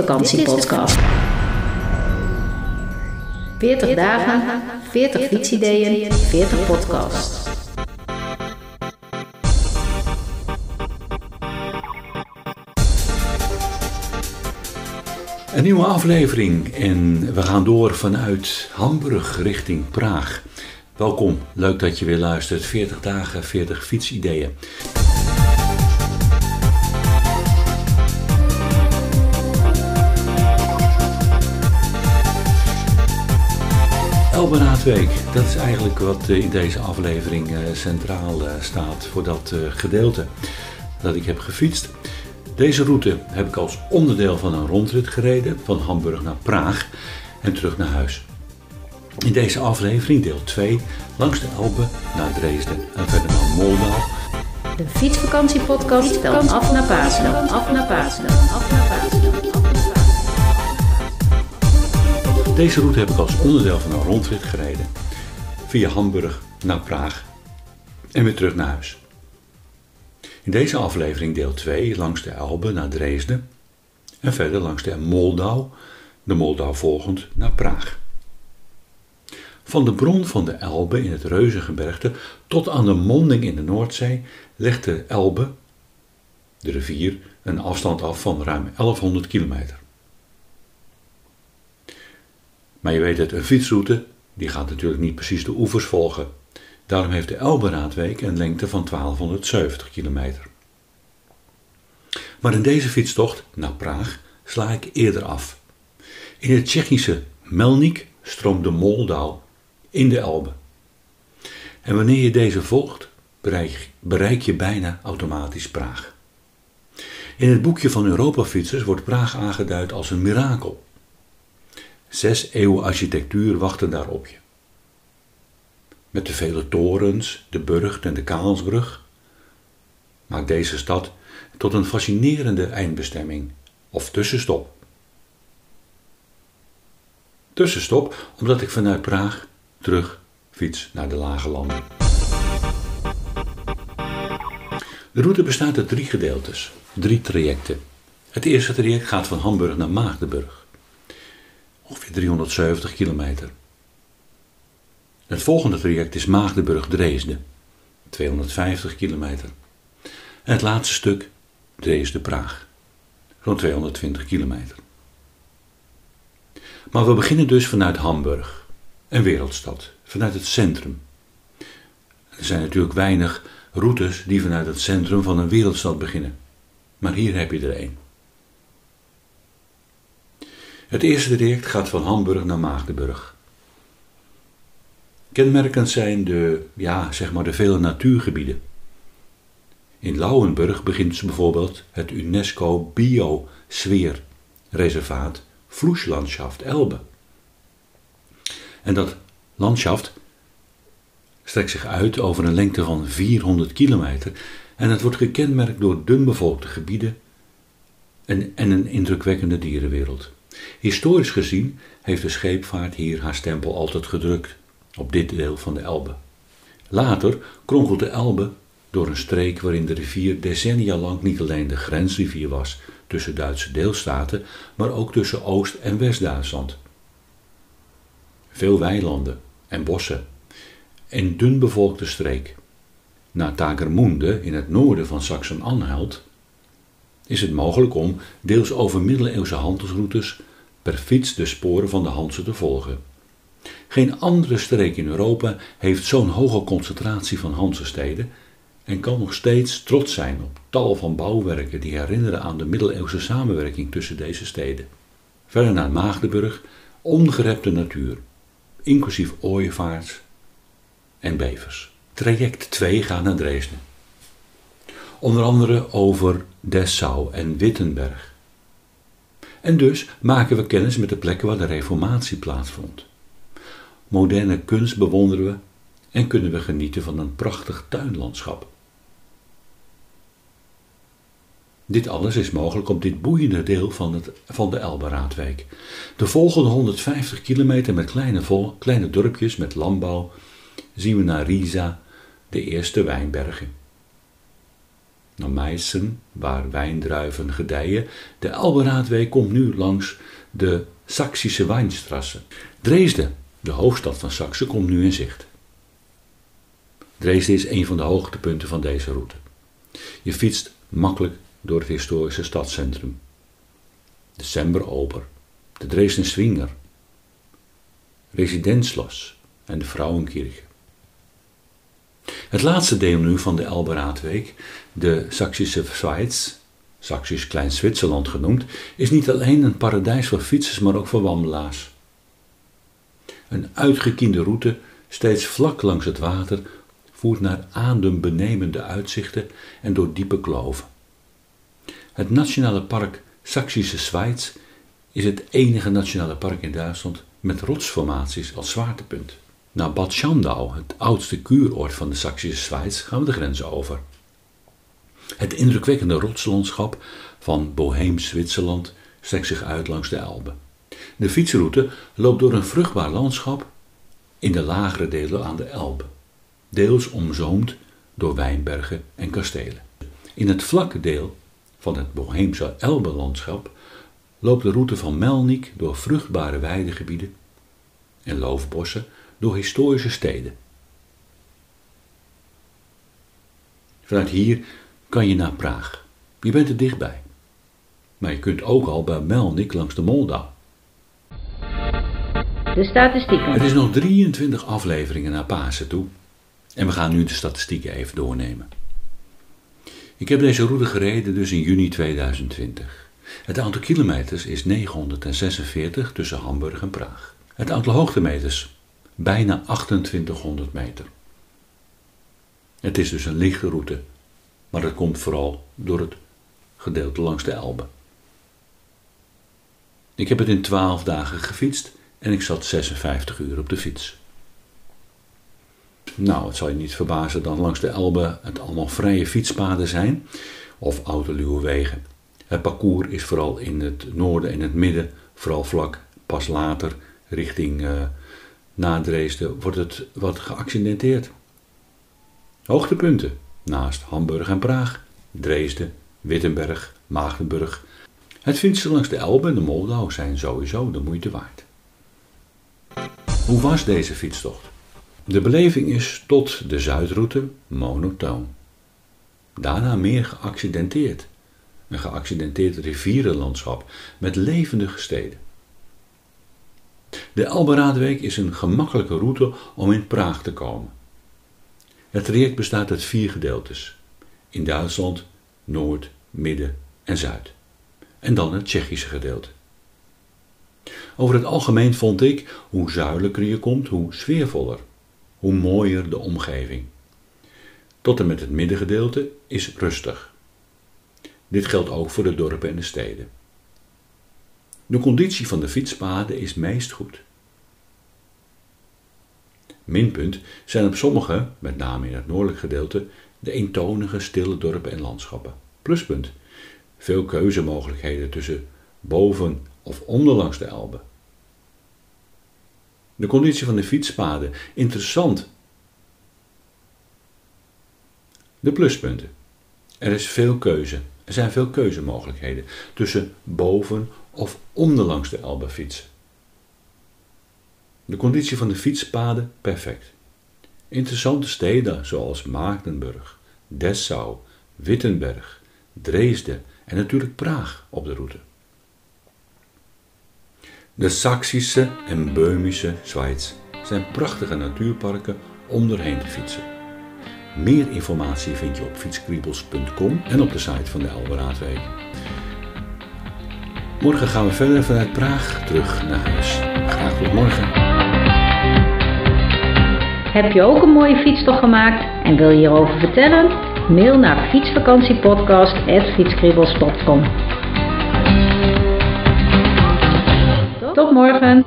Fietsvakantiepodcast. 40 dagen, 40 fietsideeën, 40 podcasts. Een nieuwe aflevering en we gaan door vanuit Hamburg richting Praag. Welkom, leuk dat je weer luistert. 40 dagen, 40 fietsideeën. Elberaadweek, dat is eigenlijk wat eh, in deze aflevering eh, centraal eh, staat voor dat gedeelte dat ik heb gefietst. Deze route heb ik als onderdeel van een rondrit gereden van Hamburg naar Praag en terug naar huis. In deze aflevering, deel 2, langs de Elbe naar Dresden en verder naar Moldau. De fietsvakantiepodcast van af naar Pasen. Af naar Pasen. Af naar Pasen. Deze route heb ik als onderdeel van een rondrit gereden. Via Hamburg naar Praag en weer terug naar huis. In deze aflevering deel 2 langs de Elbe naar Dresden en verder langs de Moldau, de Moldau volgend naar Praag. Van de bron van de Elbe in het Reuzengebergte tot aan de monding in de Noordzee legt de Elbe, de rivier, een afstand af van ruim 1100 kilometer. Maar je weet het, een fietsroute die gaat natuurlijk niet precies de oevers volgen. Daarom heeft de Elberaadweek een lengte van 1270 kilometer. Maar in deze fietstocht naar Praag sla ik eerder af. In het Tsjechische Melnik stroomt de Moldau in de Elbe. En wanneer je deze volgt, bereik, bereik je bijna automatisch Praag. In het boekje van Europafietsers wordt Praag aangeduid als een mirakel. Zes eeuwen architectuur wachten daar op je. Met de vele torens, de burcht en de Kaalsbrug maakt deze stad tot een fascinerende eindbestemming of tussenstop. Tussenstop omdat ik vanuit Praag terug fiets naar de lage landen. De route bestaat uit drie gedeeltes, drie trajecten. Het eerste traject gaat van Hamburg naar Maagdenburg, ongeveer 370 kilometer. Het volgende traject is Maagdenburg-Dresden, 250 kilometer. En het laatste stuk Dresden-Praag, zo'n 220 kilometer. Maar we beginnen dus vanuit Hamburg, een wereldstad, vanuit het centrum. Er zijn natuurlijk weinig routes die vanuit het centrum van een wereldstad beginnen, maar hier heb je er één. Het eerste traject gaat van Hamburg naar Maagdenburg. Kenmerkend zijn de, ja, zeg maar de vele natuurgebieden. In Lauenburg begint bijvoorbeeld het UNESCO Biosfeerreservaat Vloeslandschaft Elbe. En dat landschaft strekt zich uit over een lengte van 400 kilometer en het wordt gekenmerkt door dunbevolkte gebieden en, en een indrukwekkende dierenwereld. Historisch gezien heeft de scheepvaart hier haar stempel altijd gedrukt op dit deel van de Elbe. Later kronkelt de Elbe door een streek waarin de rivier decennia lang niet alleen de grensrivier was tussen Duitse deelstaten, maar ook tussen Oost- en West-Duitsland. Veel weilanden en bossen. Een dun bevolkte streek. Na Tagermoende in het noorden van Saxen-Anhalt is het mogelijk om, deels over middeleeuwse handelsroutes, per fiets de sporen van de Hansen te volgen. Geen andere streek in Europa heeft zo'n hoge concentratie van Hansensteden en kan nog steeds trots zijn op tal van bouwwerken die herinneren aan de middeleeuwse samenwerking tussen deze steden. Verder naar Maagdenburg, ongerepte natuur, inclusief ooievaars en bevers. Traject 2 gaat naar Dresden. Onder andere over Dessau en Wittenberg. En dus maken we kennis met de plekken waar de reformatie plaatsvond. Moderne kunst bewonderen we en kunnen we genieten van een prachtig tuinlandschap. Dit alles is mogelijk op dit boeiende deel van, het, van de Elberaadwijk. De volgende 150 kilometer met kleine, kleine dorpjes met landbouw zien we naar Riesa, de eerste wijnbergen. Naar Meissen, waar wijndruiven gedijen. De Elberaadweg komt nu langs de Saksische Wijnstrasse. Dresden, de hoofdstad van Saxe, komt nu in zicht. Dresden is een van de hoogtepunten van deze route. Je fietst makkelijk door het historische stadscentrum. De Semberoper, de Dresden Swinger, Residenzschloss en de Vrouwenkirche. Het laatste deel nu van de Elberaadweek, de Saksische Schweiz, Saksisch Klein Zwitserland genoemd, is niet alleen een paradijs voor fietsers, maar ook voor wandelaars. Een uitgekiende route, steeds vlak langs het water, voert naar adembenemende uitzichten en door diepe kloven. Het nationale park Saksische Schweiz is het enige nationale park in Duitsland met rotsformaties als zwaartepunt. Naar Bad Schandau, het oudste kuuroord van de Saksische Schweiz, gaan we de grenzen over. Het indrukwekkende rotslandschap van Boheems Zwitserland strekt zich uit langs de Elbe. De fietsroute loopt door een vruchtbaar landschap in de lagere delen aan de Elbe, deels omzoomd door wijnbergen en kastelen. In het vlakke deel van het Boheemse Elbe-landschap loopt de route van Melnik door vruchtbare weidegebieden en loofbossen door historische steden. Vanuit hier kan je naar Praag. Je bent er dichtbij. Maar je kunt ook al bij Melnik langs de Moldau. De statistieken. Het is nog 23 afleveringen naar Pasen toe. En we gaan nu de statistieken even doornemen. Ik heb deze route gereden dus in juni 2020. Het aantal kilometers is 946 tussen Hamburg en Praag. Het aantal hoogtemeters bijna 2800 meter. Het is dus een lichte route, maar dat komt vooral door het gedeelte langs de Elbe. Ik heb het in 12 dagen gefietst en ik zat 56 uur op de fiets. Nou, het zal je niet verbazen dat langs de Elbe het allemaal vrije fietspaden zijn of autoluwe wegen. Het parcours is vooral in het noorden en het midden vooral vlak. Pas later, richting uh, na Dresden, wordt het wat geaccidenteerd. Hoogtepunten naast Hamburg en Praag, Dresden, Wittenberg, Maagdenburg. Het fietsen langs de Elbe en de Moldau zijn sowieso de moeite waard. Hoe was deze fietstocht? De beleving is tot de Zuidroute monotoon. Daarna meer geaccidenteerd. Een geaccidenteerd rivierenlandschap met levendige steden. De Elberaadweek is een gemakkelijke route om in Praag te komen. Het traject bestaat uit vier gedeeltes. In Duitsland, Noord, Midden en Zuid. En dan het Tsjechische gedeelte. Over het algemeen vond ik, hoe zuidelijker je komt, hoe sfeervoller, hoe mooier de omgeving. Tot en met het middengedeelte is rustig. Dit geldt ook voor de dorpen en de steden. De conditie van de fietspaden is meest goed. Minpunt zijn op sommige, met name in het noordelijk gedeelte, de eentonige stille dorpen en landschappen. Pluspunt, veel keuzemogelijkheden tussen boven of onderlangs de Elbe. De conditie van de fietspaden, interessant. De pluspunten. Er is veel keuze. Er zijn veel keuzemogelijkheden tussen boven of onderlangs de Elbe fietsen. De conditie van de fietspaden perfect. Interessante steden zoals Maagdenburg, Dessau, Wittenberg, Dresden en natuurlijk Praag op de route. De Saksische en Böhmische Schweiz zijn prachtige natuurparken om doorheen te fietsen. Meer informatie vind je op fietskriebels.com en op de site van de Elberaadweek. Morgen gaan we verder vanuit Praag terug naar huis. Graag tot morgen. Heb je ook een mooie fietstocht gemaakt en wil je hierover vertellen? Mail naar fietsvakantiepodcast.fietskriebels.com Tot morgen!